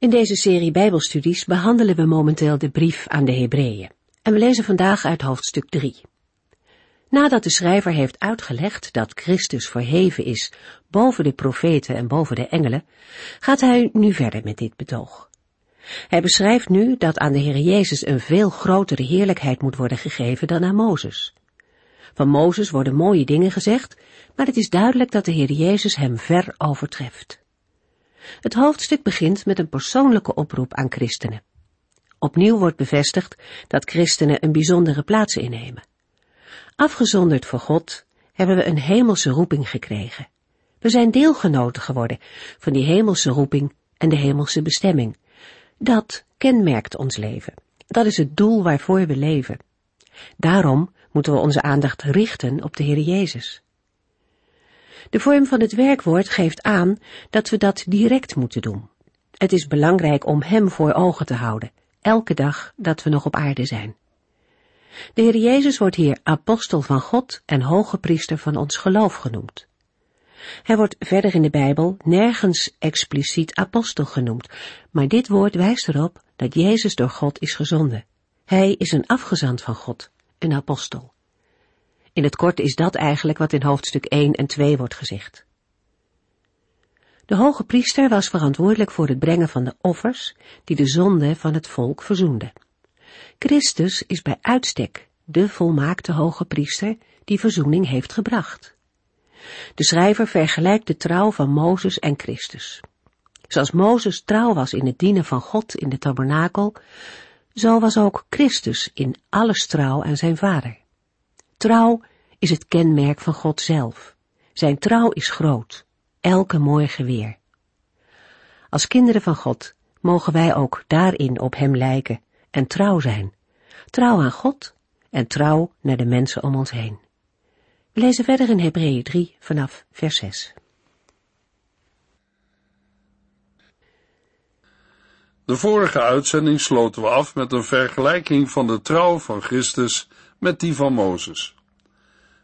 In deze serie Bijbelstudies behandelen we momenteel de brief aan de Hebreeën. En we lezen vandaag uit hoofdstuk 3. Nadat de schrijver heeft uitgelegd dat Christus verheven is boven de profeten en boven de engelen, gaat hij nu verder met dit betoog. Hij beschrijft nu dat aan de Heer Jezus een veel grotere heerlijkheid moet worden gegeven dan aan Mozes. Van Mozes worden mooie dingen gezegd, maar het is duidelijk dat de Heer Jezus hem ver overtreft. Het hoofdstuk begint met een persoonlijke oproep aan christenen. Opnieuw wordt bevestigd dat christenen een bijzondere plaats innemen. Afgezonderd voor God hebben we een hemelse roeping gekregen. We zijn deelgenoten geworden van die hemelse roeping en de hemelse bestemming. Dat kenmerkt ons leven. Dat is het doel waarvoor we leven. Daarom moeten we onze aandacht richten op de Heer Jezus. De vorm van het werkwoord geeft aan dat we dat direct moeten doen. Het is belangrijk om Hem voor ogen te houden, elke dag dat we nog op aarde zijn. De Heer Jezus wordt hier apostel van God en hoge priester van ons geloof genoemd. Hij wordt verder in de Bijbel nergens expliciet apostel genoemd, maar dit woord wijst erop dat Jezus door God is gezonden. Hij is een afgezant van God, een apostel. In het kort is dat eigenlijk wat in hoofdstuk 1 en 2 wordt gezegd. De hoge priester was verantwoordelijk voor het brengen van de offers die de zonde van het volk verzoenden. Christus is bij uitstek de volmaakte hoge priester die verzoening heeft gebracht. De schrijver vergelijkt de trouw van Mozes en Christus. Zoals Mozes trouw was in het dienen van God in de tabernakel, zo was ook Christus in alles trouw aan zijn vader. Trouw is het kenmerk van God zelf. Zijn trouw is groot, elke morgen weer. Als kinderen van God mogen wij ook daarin op Hem lijken en trouw zijn. Trouw aan God en trouw naar de mensen om ons heen. We lezen verder in Hebreeën 3 vanaf vers 6. De vorige uitzending sloten we af met een vergelijking van de trouw van Christus met die van Mozes.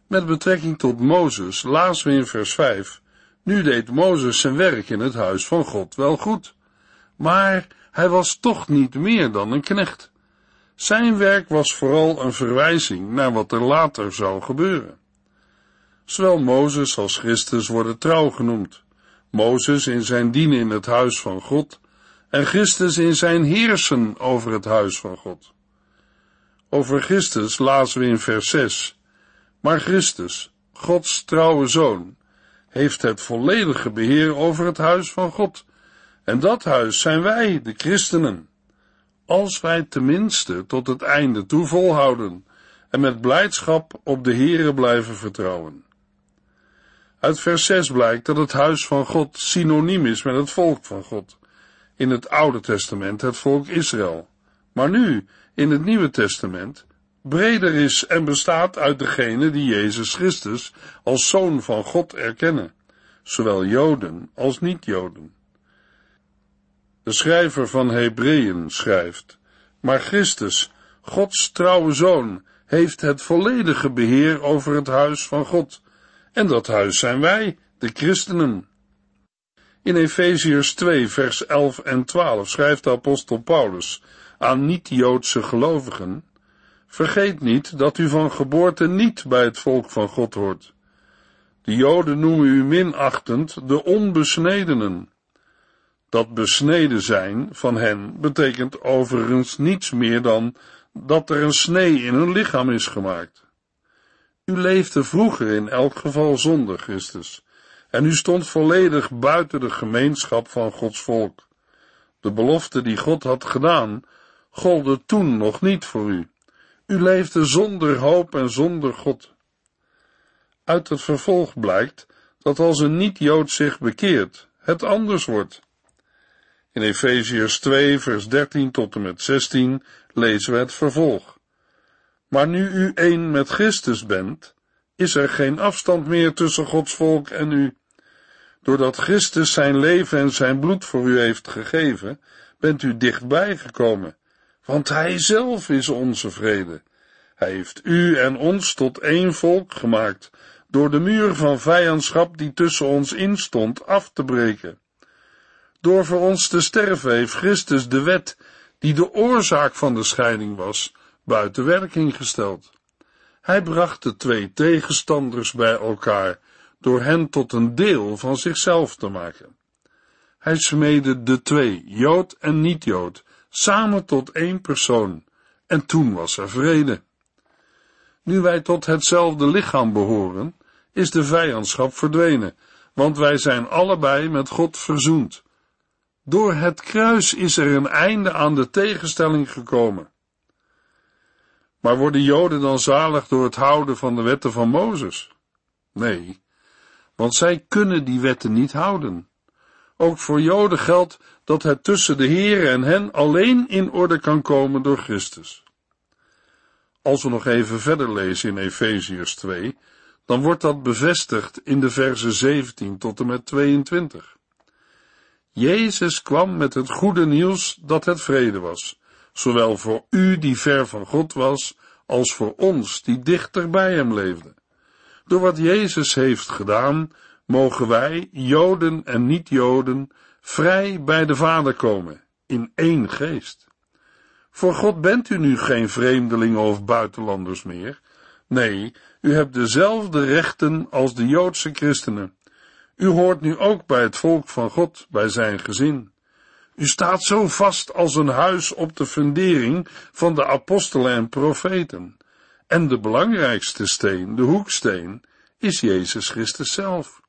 Met betrekking tot Mozes lazen we in vers 5, nu deed Mozes zijn werk in het huis van God wel goed, maar hij was toch niet meer dan een knecht. Zijn werk was vooral een verwijzing naar wat er later zou gebeuren. Zowel Mozes als Christus worden trouw genoemd. Mozes in zijn dienen in het huis van God en Christus in zijn heersen over het huis van God. Over Christus lazen we in vers 6. Maar Christus, Gods trouwe zoon, heeft het volledige beheer over het huis van God. En dat huis zijn wij, de christenen. Als wij tenminste tot het einde toe volhouden en met blijdschap op de Here blijven vertrouwen. Uit vers 6 blijkt dat het huis van God synoniem is met het volk van God. In het Oude Testament het volk Israël. Maar nu, in het Nieuwe Testament, breder is en bestaat uit degenen die Jezus Christus als Zoon van God erkennen, zowel Joden als niet-Joden. De schrijver van Hebreeën schrijft, maar Christus, Gods trouwe Zoon, heeft het volledige beheer over het huis van God, en dat huis zijn wij, de christenen. In Efeziërs 2, vers 11 en 12 schrijft de apostel Paulus aan niet-Joodse gelovigen, Vergeet niet dat u van geboorte niet bij het volk van God hoort. De Joden noemen u minachtend de onbesnedenen. Dat besneden zijn van hen betekent overigens niets meer dan dat er een snee in hun lichaam is gemaakt. U leefde vroeger in elk geval zonder Christus, en u stond volledig buiten de gemeenschap van Gods volk. De belofte die God had gedaan, golde toen nog niet voor u. U leefde zonder hoop en zonder God. Uit het vervolg blijkt dat als een niet-Jood zich bekeert, het anders wordt. In Efeziërs 2, vers 13 tot en met 16 lezen we het vervolg. Maar nu u één met Christus bent, is er geen afstand meer tussen Gods volk en u. Doordat Christus zijn leven en zijn bloed voor u heeft gegeven, bent u dichtbij gekomen, want Hij zelf is onze vrede. Hij heeft u en ons tot één volk gemaakt, door de muur van vijandschap die tussen ons instond af te breken. Door voor ons te sterven heeft Christus de wet, die de oorzaak van de scheiding was, buiten werking gesteld. Hij bracht de twee tegenstanders bij elkaar, door hen tot een deel van zichzelf te maken. Hij smeedde de twee, Jood en niet-Jood, samen tot één persoon, en toen was er vrede. Nu wij tot hetzelfde lichaam behoren, is de vijandschap verdwenen, want wij zijn allebei met God verzoend. Door het kruis is er een einde aan de tegenstelling gekomen. Maar worden Joden dan zalig door het houden van de wetten van Mozes? Nee, want zij kunnen die wetten niet houden. Ook voor Joden geldt dat het tussen de Heer en hen alleen in orde kan komen door Christus. Als we nog even verder lezen in Efeziërs 2, dan wordt dat bevestigd in de versen 17 tot en met 22. Jezus kwam met het goede nieuws dat het vrede was, zowel voor u die ver van God was, als voor ons die dichter bij hem leefden. Door wat Jezus heeft gedaan, mogen wij, Joden en niet-Joden, vrij bij de Vader komen, in één geest. Voor God bent u nu geen vreemdelingen of buitenlanders meer. Nee, u hebt dezelfde rechten als de Joodse christenen. U hoort nu ook bij het volk van God, bij zijn gezin. U staat zo vast als een huis op de fundering van de apostelen en profeten. En de belangrijkste steen, de hoeksteen, is Jezus Christus zelf.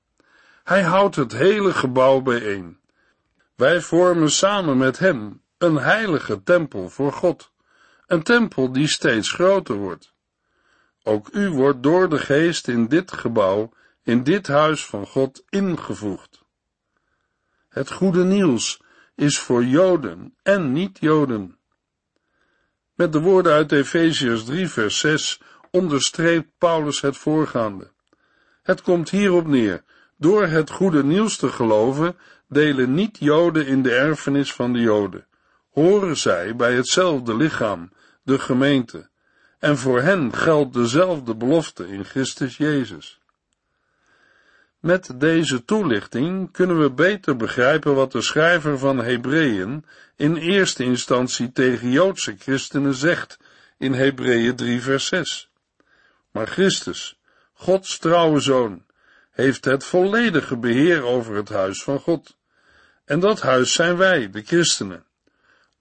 Hij houdt het hele gebouw bijeen. Wij vormen samen met hem een heilige tempel voor God, een tempel die steeds groter wordt. Ook u wordt door de geest in dit gebouw, in dit huis van God ingevoegd. Het goede nieuws is voor Joden en niet-Joden. Met de woorden uit Efeziërs 3 vers 6 onderstreept Paulus het voorgaande. Het komt hierop neer, door het goede nieuws te geloven, delen niet-Joden in de erfenis van de Joden, horen zij bij hetzelfde lichaam, de gemeente, en voor hen geldt dezelfde belofte in Christus Jezus. Met deze toelichting kunnen we beter begrijpen wat de schrijver van Hebreeën in eerste instantie tegen Joodse christenen zegt in Hebreeën 3 vers 6. Maar Christus, Gods trouwe zoon, heeft het volledige beheer over het huis van God. En dat huis zijn wij, de christenen.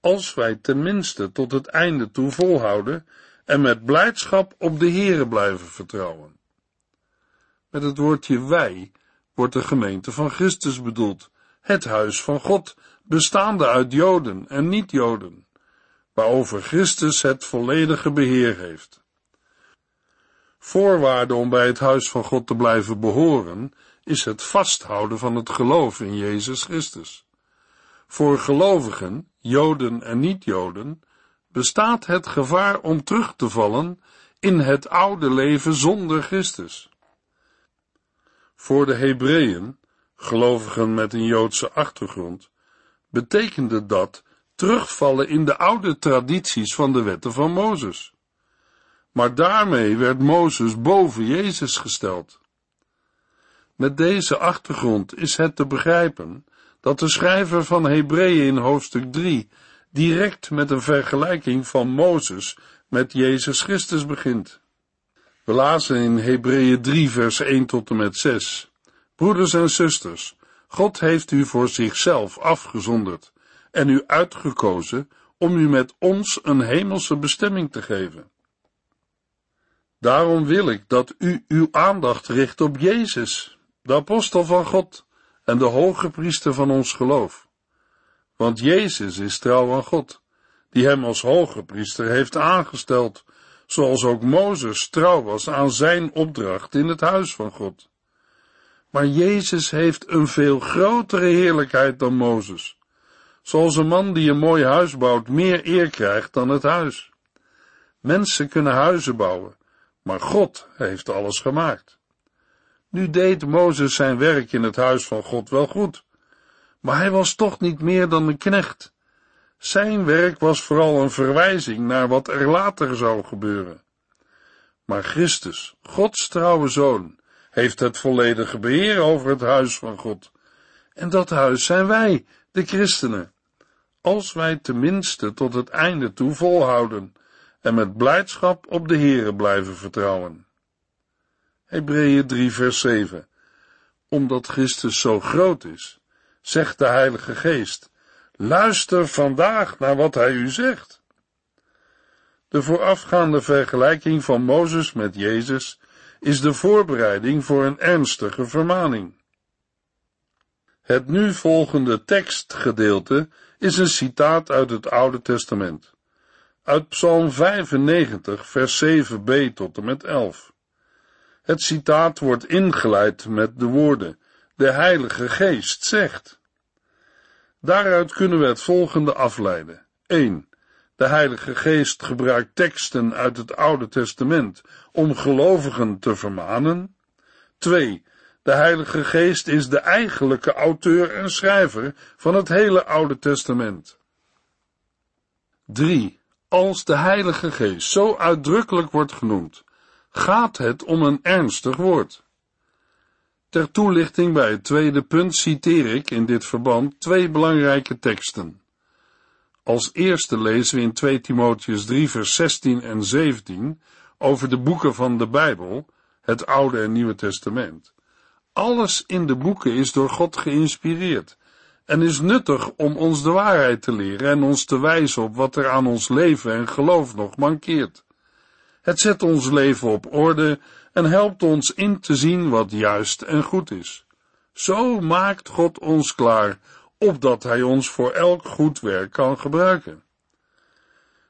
Als wij tenminste tot het einde toe volhouden en met blijdschap op de Here blijven vertrouwen. Met het woordje wij wordt de gemeente van Christus bedoeld, het huis van God, bestaande uit Joden en niet-Joden, waarover Christus het volledige beheer heeft. Voorwaarde om bij het huis van God te blijven behoren, is het vasthouden van het geloof in Jezus Christus. Voor gelovigen, Joden en niet-Joden, bestaat het gevaar om terug te vallen in het oude leven zonder Christus. Voor de Hebreeën, gelovigen met een Joodse achtergrond, betekende dat terugvallen in de oude tradities van de wetten van Mozes. Maar daarmee werd Mozes boven Jezus gesteld. Met deze achtergrond is het te begrijpen dat de schrijver van Hebreeën in hoofdstuk 3 direct met een vergelijking van Mozes met Jezus Christus begint. We lazen in Hebreeën 3 vers 1 tot en met 6. Broeders en zusters, God heeft u voor zichzelf afgezonderd en u uitgekozen om u met ons een hemelse bestemming te geven. Daarom wil ik dat u uw aandacht richt op Jezus, de apostel van God en de hoge priester van ons geloof. Want Jezus is trouw aan God, die hem als hoge priester heeft aangesteld, zoals ook Mozes trouw was aan zijn opdracht in het huis van God. Maar Jezus heeft een veel grotere heerlijkheid dan Mozes. zoals een man die een mooi huis bouwt meer eer krijgt dan het huis. Mensen kunnen huizen bouwen, maar God heeft alles gemaakt. Nu deed Mozes zijn werk in het huis van God wel goed, maar hij was toch niet meer dan een knecht. Zijn werk was vooral een verwijzing naar wat er later zou gebeuren. Maar Christus, Gods trouwe zoon, heeft het volledige beheer over het huis van God. En dat huis zijn wij, de christenen. Als wij tenminste tot het einde toe volhouden en met blijdschap op de Here blijven vertrouwen. Hebreeën 3 vers 7 Omdat Christus zo groot is, zegt de Heilige Geest, luister vandaag naar wat hij u zegt. De voorafgaande vergelijking van Mozes met Jezus is de voorbereiding voor een ernstige vermaning. Het nu volgende tekstgedeelte is een citaat uit het Oude Testament. Uit Psalm 95, vers 7b tot en met 11. Het citaat wordt ingeleid met de woorden: De Heilige Geest zegt. Daaruit kunnen we het volgende afleiden. 1. De Heilige Geest gebruikt teksten uit het Oude Testament om gelovigen te vermanen. 2. De Heilige Geest is de eigenlijke auteur en schrijver van het hele Oude Testament. 3. Als de Heilige Geest zo uitdrukkelijk wordt genoemd, gaat het om een ernstig woord. Ter toelichting bij het tweede punt citeer ik in dit verband twee belangrijke teksten. Als eerste lezen we in 2 Timotheus 3 vers 16 en 17 over de boeken van de Bijbel, het Oude en Nieuwe Testament. Alles in de boeken is door God geïnspireerd en is nuttig om ons de waarheid te leren en ons te wijzen op wat er aan ons leven en geloof nog mankeert. Het zet ons leven op orde en helpt ons in te zien wat juist en goed is. Zo maakt God ons klaar, opdat Hij ons voor elk goed werk kan gebruiken.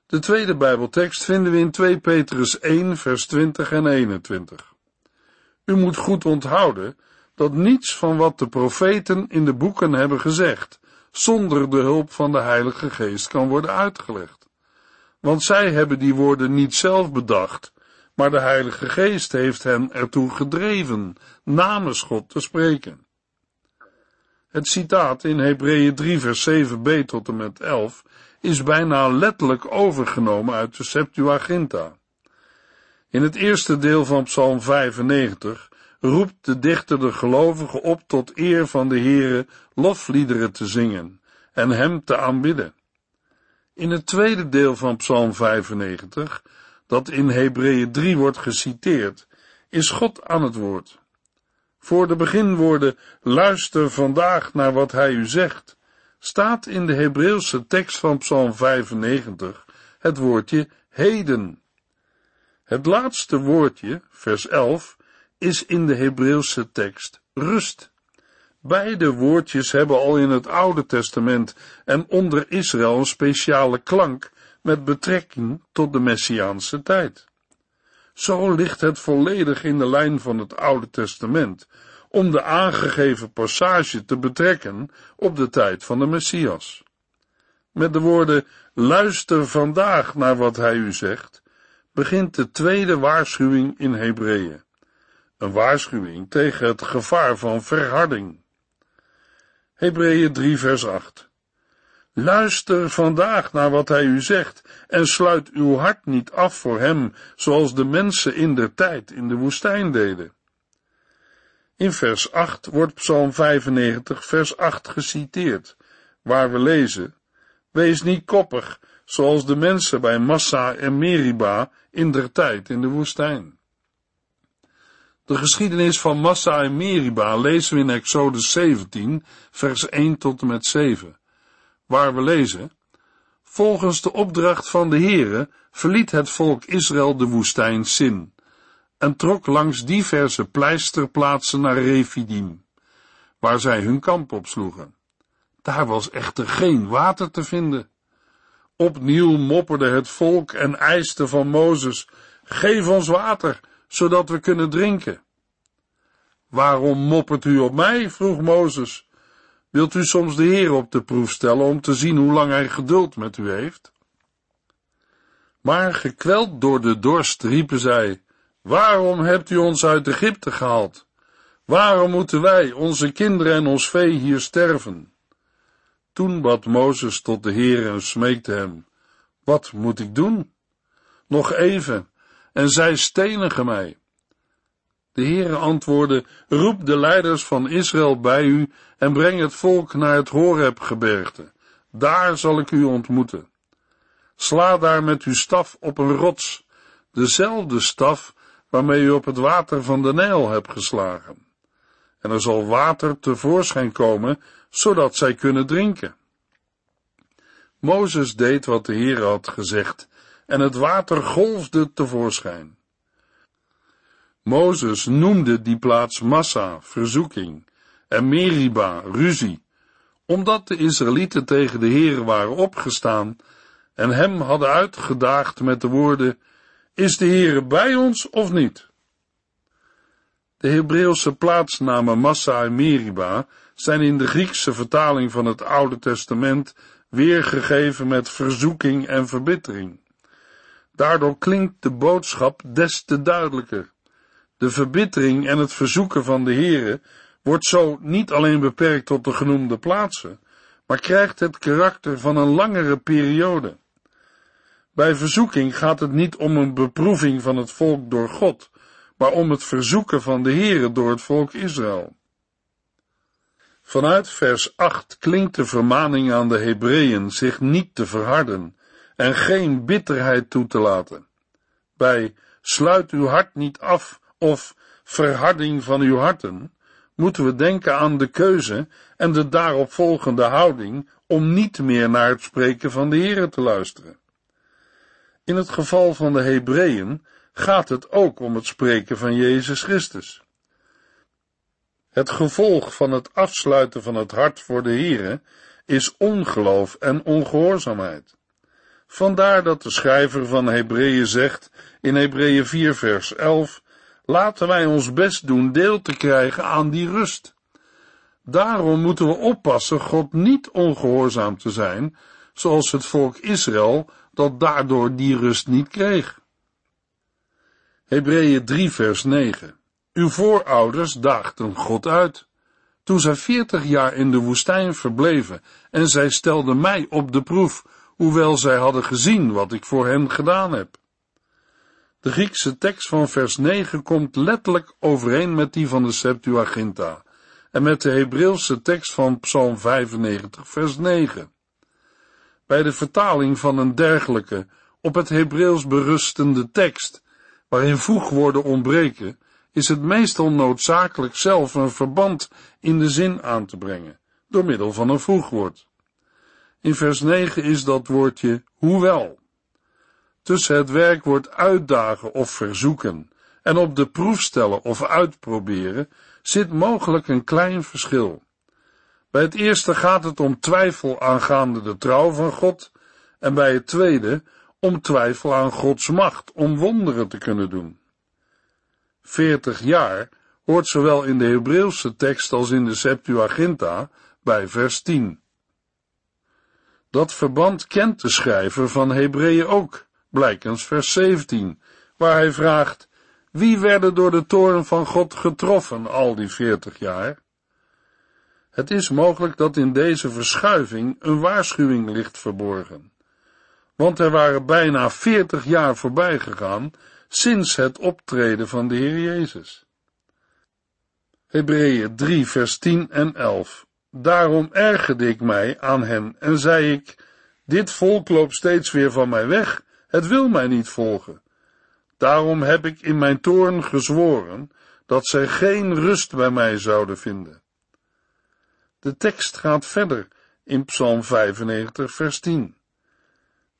De tweede Bijbeltekst vinden we in 2 Petrus 1, vers 20 en 21. U moet goed onthouden dat niets van wat de profeten in de boeken hebben gezegd, zonder de hulp van de Heilige Geest kan worden uitgelegd. Want zij hebben die woorden niet zelf bedacht, maar de Heilige Geest heeft hen ertoe gedreven namens God te spreken. Het citaat in Hebreeën 3 vers 7b tot en met 11 is bijna letterlijk overgenomen uit de Septuaginta. In het eerste deel van Psalm 95 roept de dichter de gelovigen op tot eer van de Heere lofliederen te zingen en hem te aanbidden. In het tweede deel van Psalm 95, dat in Hebreeën 3 wordt geciteerd, is God aan het woord. Voor de beginwoorden luister vandaag naar wat hij u zegt, staat in de Hebreeuwse tekst van Psalm 95 het woordje heden. Het laatste woordje, vers 11, is in de Hebreeuwse tekst rust. Beide woordjes hebben al in het Oude Testament en onder Israël een speciale klank met betrekking tot de Messiaanse tijd. Zo ligt het volledig in de lijn van het Oude Testament om de aangegeven passage te betrekken op de tijd van de Messias. Met de woorden luister vandaag naar wat hij u zegt, begint de tweede waarschuwing in Hebreeën. Een waarschuwing tegen het gevaar van verharding. Hebreeën 3 vers 8 Luister vandaag naar wat hij u zegt en sluit uw hart niet af voor hem, zoals de mensen in der tijd in de woestijn deden. In vers 8 wordt Psalm 95 vers 8 geciteerd, waar we lezen, Wees niet koppig, zoals de mensen bij Massa en Meriba in der tijd in de woestijn. De geschiedenis van Massa en Meriba lezen we in Exodus 17, vers 1 tot en met 7, waar we lezen, Volgens de opdracht van de Heere verliet het volk Israël de woestijn Sin en trok langs diverse pleisterplaatsen naar Refidim, waar zij hun kamp opsloegen. Daar was echter geen water te vinden. Opnieuw mopperde het volk en eiste van Mozes, geef ons water, zodat we kunnen drinken. Waarom moppert u op mij? vroeg Mozes. Wilt u soms de Heer op de proef stellen om te zien hoe lang hij geduld met u heeft? Maar gekweld door de dorst riepen zij, waarom hebt u ons uit Egypte gehaald? Waarom moeten wij, onze kinderen en ons vee hier sterven? Toen bad Mozes tot de Heer en smeekte hem, wat moet ik doen? Nog even, en zij stenigen mij. De Heere antwoordde, roep de leiders van Israël bij u en breng het volk naar het Horebgebergte. Daar zal ik u ontmoeten. Sla daar met uw staf op een rots, dezelfde staf waarmee u op het water van de Nijl hebt geslagen. En er zal water tevoorschijn komen, zodat zij kunnen drinken. Mozes deed wat de Heer had gezegd, en het water golfde tevoorschijn. Mozes noemde die plaats Massa, verzoeking, en Meriba, ruzie, omdat de Israëlieten tegen de Heer waren opgestaan en hem hadden uitgedaagd met de woorden, is de Heere bij ons of niet? De Hebreeuwse plaatsnamen Massa en Meriba zijn in de Griekse vertaling van het Oude Testament weergegeven met verzoeking en verbittering. Daardoor klinkt de boodschap des te duidelijker. De verbittering en het verzoeken van de Heere wordt zo niet alleen beperkt tot de genoemde plaatsen, maar krijgt het karakter van een langere periode. Bij verzoeking gaat het niet om een beproeving van het volk door God, maar om het verzoeken van de Heere door het volk Israël. Vanuit vers 8 klinkt de vermaning aan de Hebreeën zich niet te verharden en geen bitterheid toe te laten. Bij sluit uw hart niet af of verharding van uw harten, moeten we denken aan de keuze en de daarop volgende houding om niet meer naar het spreken van de Heere te luisteren. In het geval van de Hebreeën gaat het ook om het spreken van Jezus Christus. Het gevolg van het afsluiten van het hart voor de Heere is ongeloof en ongehoorzaamheid. Vandaar dat de schrijver van Hebreeën zegt in Hebreeën 4 vers 11, laten wij ons best doen deel te krijgen aan die rust. Daarom moeten we oppassen God niet ongehoorzaam te zijn, zoals het volk Israël dat daardoor die rust niet kreeg. Hebreeën 3 vers 9 Uw voorouders daagden God uit, toen zij veertig jaar in de woestijn verbleven, en zij stelden mij op de proef, hoewel zij hadden gezien wat ik voor hen gedaan heb. De Griekse tekst van vers 9 komt letterlijk overeen met die van de Septuaginta en met de Hebreeuwse tekst van Psalm 95 vers 9. Bij de vertaling van een dergelijke op het Hebreeuws berustende tekst, waarin voegwoorden ontbreken, is het meestal noodzakelijk zelf een verband in de zin aan te brengen, door middel van een voegwoord. In vers 9 is dat woordje hoewel. Tussen het werkwoord uitdagen of verzoeken en op de proef stellen of uitproberen zit mogelijk een klein verschil. Bij het eerste gaat het om twijfel aangaande de trouw van God en bij het tweede om twijfel aan Gods macht om wonderen te kunnen doen. Veertig jaar hoort zowel in de Hebreeuwse tekst als in de Septuaginta bij vers 10. Dat verband kent de schrijver van Hebreeën ook, blijkens vers 17, waar hij vraagt, wie werden door de toorn van God getroffen al die veertig jaar? Het is mogelijk dat in deze verschuiving een waarschuwing ligt verborgen. Want er waren bijna veertig jaar voorbij gegaan sinds het optreden van de Heer Jezus. Hebreeën 3 vers 10 en 11 Daarom ergerde ik mij aan hen en zei ik, dit volk loopt steeds weer van mij weg, het wil mij niet volgen. Daarom heb ik in mijn toorn gezworen dat zij geen rust bij mij zouden vinden. De tekst gaat verder in Psalm 95 vers 10.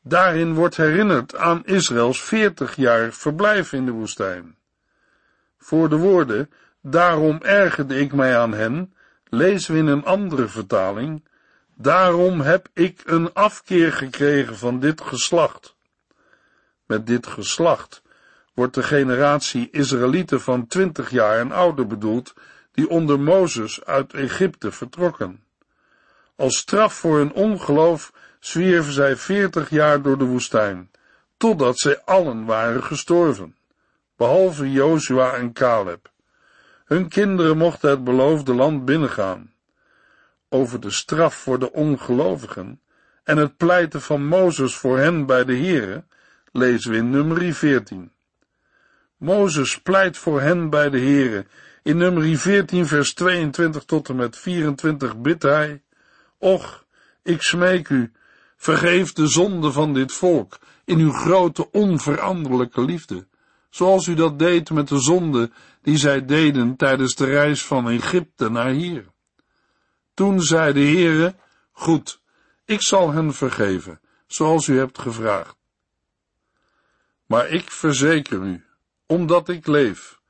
Daarin wordt herinnerd aan Israëls veertig jaar verblijf in de woestijn. Voor de woorden, daarom ergerde ik mij aan hen, lezen we in een andere vertaling, daarom heb ik een afkeer gekregen van dit geslacht. Met dit geslacht wordt de generatie Israëlieten van twintig jaar en ouder bedoeld, die onder Mozes uit Egypte vertrokken. Als straf voor hun ongeloof zwierven zij veertig jaar door de woestijn, totdat zij allen waren gestorven, behalve Jozua en Caleb. Hun kinderen mochten het beloofde land binnengaan. Over de straf voor de ongelovigen en het pleiten van Mozes voor hen bij de Here lezen we in nummer 14. Mozes pleit voor hen bij de Here. In nummer 14 vers 22 tot en met 24 bidt hij, Och, ik smeek u, vergeef de zonde van dit volk in uw grote onveranderlijke liefde, zoals u dat deed met de zonde die zij deden tijdens de reis van Egypte naar hier. Toen zei de Heere, goed, ik zal hen vergeven, zoals u hebt gevraagd. Maar ik verzeker u, omdat ik leef,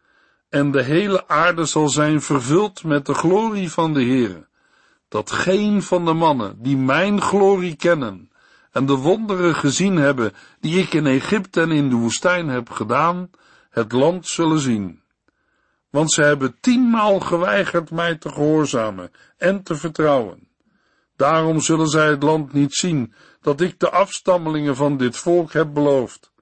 en de hele aarde zal zijn vervuld met de glorie van de Heere, dat geen van de mannen die mijn glorie kennen en de wonderen gezien hebben die ik in Egypte en in de woestijn heb gedaan, het land zullen zien. Want ze hebben tienmaal geweigerd mij te gehoorzamen en te vertrouwen. Daarom zullen zij het land niet zien dat ik de afstammelingen van dit volk heb beloofd.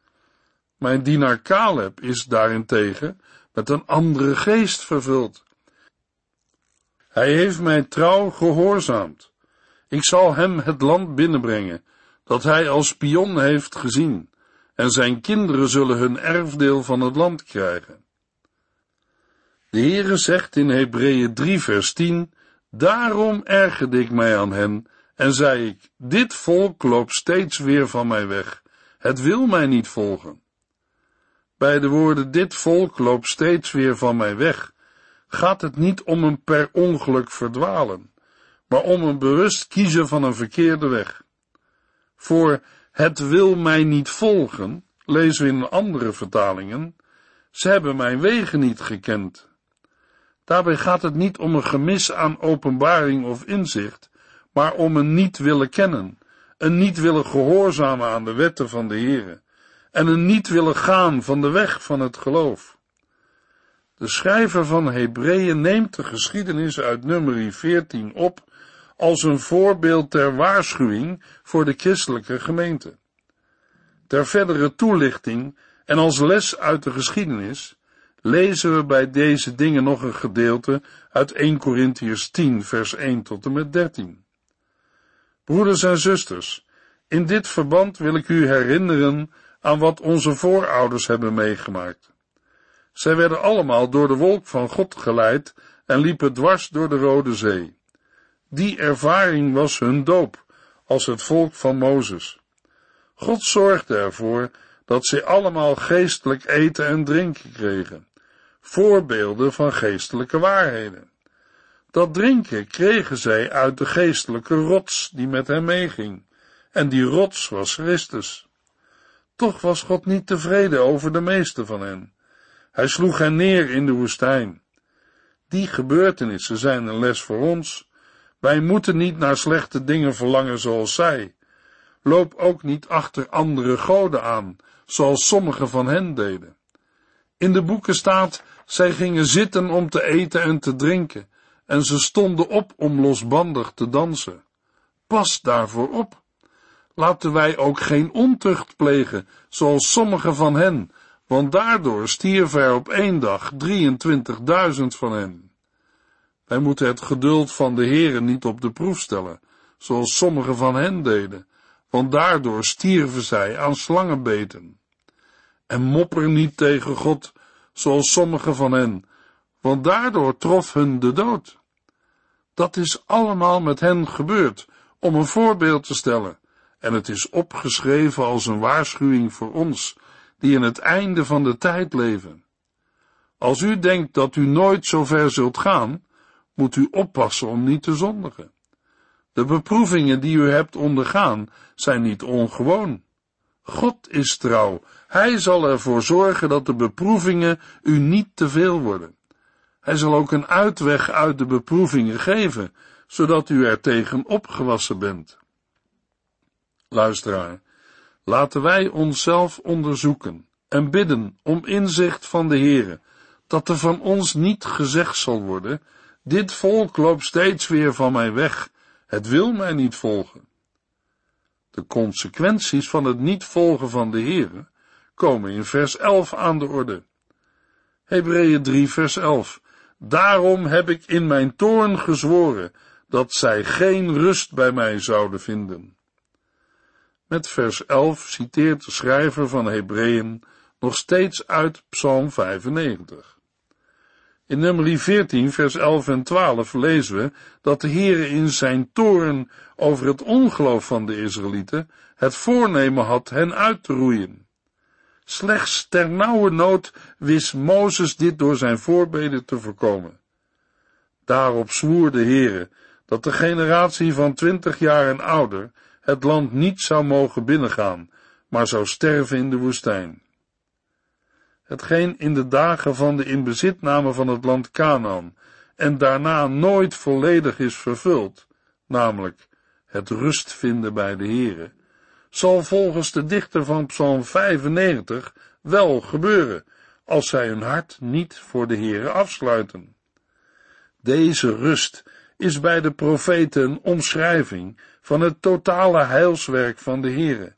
Mijn dienaar Caleb is daarentegen met een andere geest vervuld. Hij heeft mij trouw gehoorzaamd. Ik zal hem het land binnenbrengen, dat hij als spion heeft gezien, en zijn kinderen zullen hun erfdeel van het land krijgen. De Heere zegt in Hebreeën 3 vers 10, Daarom ergerde ik mij aan hen, en zei ik, dit volk loopt steeds weer van mij weg, het wil mij niet volgen. Bij de woorden dit volk loopt steeds weer van mij weg, gaat het niet om een per ongeluk verdwalen, maar om een bewust kiezen van een verkeerde weg. Voor het wil mij niet volgen, lezen we in andere vertalingen, ze hebben mijn wegen niet gekend. Daarbij gaat het niet om een gemis aan openbaring of inzicht, maar om een niet willen kennen, een niet willen gehoorzamen aan de wetten van de Heere en een niet willen gaan van de weg van het geloof. De schrijver van Hebreeën neemt de geschiedenis uit nummer 14 op als een voorbeeld ter waarschuwing voor de christelijke gemeente. Ter verdere toelichting en als les uit de geschiedenis lezen we bij deze dingen nog een gedeelte uit 1 Corinthians 10 vers 1 tot en met 13. Broeders en zusters, in dit verband wil ik u herinneren aan wat onze voorouders hebben meegemaakt. Zij werden allemaal door de wolk van God geleid en liepen dwars door de Rode Zee. Die ervaring was hun doop, als het volk van Mozes. God zorgde ervoor dat zij allemaal geestelijk eten en drinken kregen, voorbeelden van geestelijke waarheden. Dat drinken kregen zij uit de geestelijke rots die met hen meeging, en die rots was Christus. Toch was God niet tevreden over de meeste van hen. Hij sloeg hen neer in de woestijn. Die gebeurtenissen zijn een les voor ons. Wij moeten niet naar slechte dingen verlangen zoals zij. Loop ook niet achter andere goden aan, zoals sommigen van hen deden. In de boeken staat, zij gingen zitten om te eten en te drinken, en ze stonden op om losbandig te dansen. Pas daarvoor op. Laten wij ook geen ontucht plegen, zoals sommige van hen, want daardoor stierven er op één dag 23.000 van hen. Wij moeten het geduld van de Heere niet op de proef stellen, zoals sommige van hen deden, want daardoor stierven zij aan slangenbeten. En mopper niet tegen God, zoals sommige van hen, want daardoor trof hun de dood. Dat is allemaal met hen gebeurd, om een voorbeeld te stellen, en het is opgeschreven als een waarschuwing voor ons, die in het einde van de tijd leven. Als u denkt dat u nooit zo ver zult gaan, moet u oppassen om niet te zondigen. De beproevingen die u hebt ondergaan zijn niet ongewoon. God is trouw. Hij zal ervoor zorgen dat de beproevingen u niet te veel worden. Hij zal ook een uitweg uit de beproevingen geven, zodat u er tegen opgewassen bent. Luisteraar, laten wij onszelf onderzoeken en bidden om inzicht van de Heere, dat er van ons niet gezegd zal worden, dit volk loopt steeds weer van mij weg, Het wil mij niet volgen. De consequenties van het niet volgen van de Heere komen in vers 11 aan de orde. Hebreeën 3 vers 11. Daarom heb ik in mijn toorn gezworen dat zij geen rust bij mij zouden vinden. Met vers 11 citeert de schrijver van Hebreeën nog steeds uit Psalm 95. In nummer 14, vers 11 en 12 lezen we dat de Heere in zijn toren over het ongeloof van de Israëlieten het voornemen had hen uit te roeien. Slechts ter nauwe nood wist Mozes dit door zijn voorbeden te voorkomen. Daarop zwoer de Heere dat de generatie van twintig jaar en ouder het land niet zou mogen binnengaan, maar zou sterven in de woestijn. Hetgeen in de dagen van de inbezitname van het land Canaan en daarna nooit volledig is vervuld, namelijk het rust vinden bij de Heere, zal volgens de dichter van Psalm 95 wel gebeuren, als zij hun hart niet voor de Heere afsluiten. Deze rust is bij de profeten een omschrijving van het totale heilswerk van de Heere.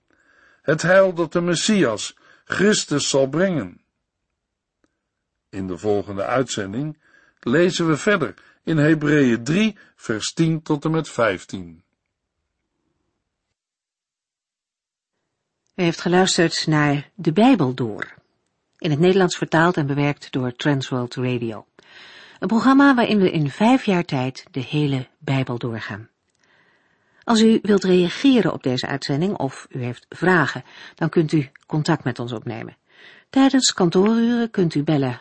Het heil dat de Messias, Christus, zal brengen. In de volgende uitzending lezen we verder in Hebreeën 3, vers 10 tot en met 15. U heeft geluisterd naar De Bijbel Door, in het Nederlands vertaald en bewerkt door Transworld Radio. Een programma waarin we in vijf jaar tijd de hele Bijbel doorgaan. Als u wilt reageren op deze uitzending of u heeft vragen, dan kunt u contact met ons opnemen. Tijdens kantooruren kunt u bellen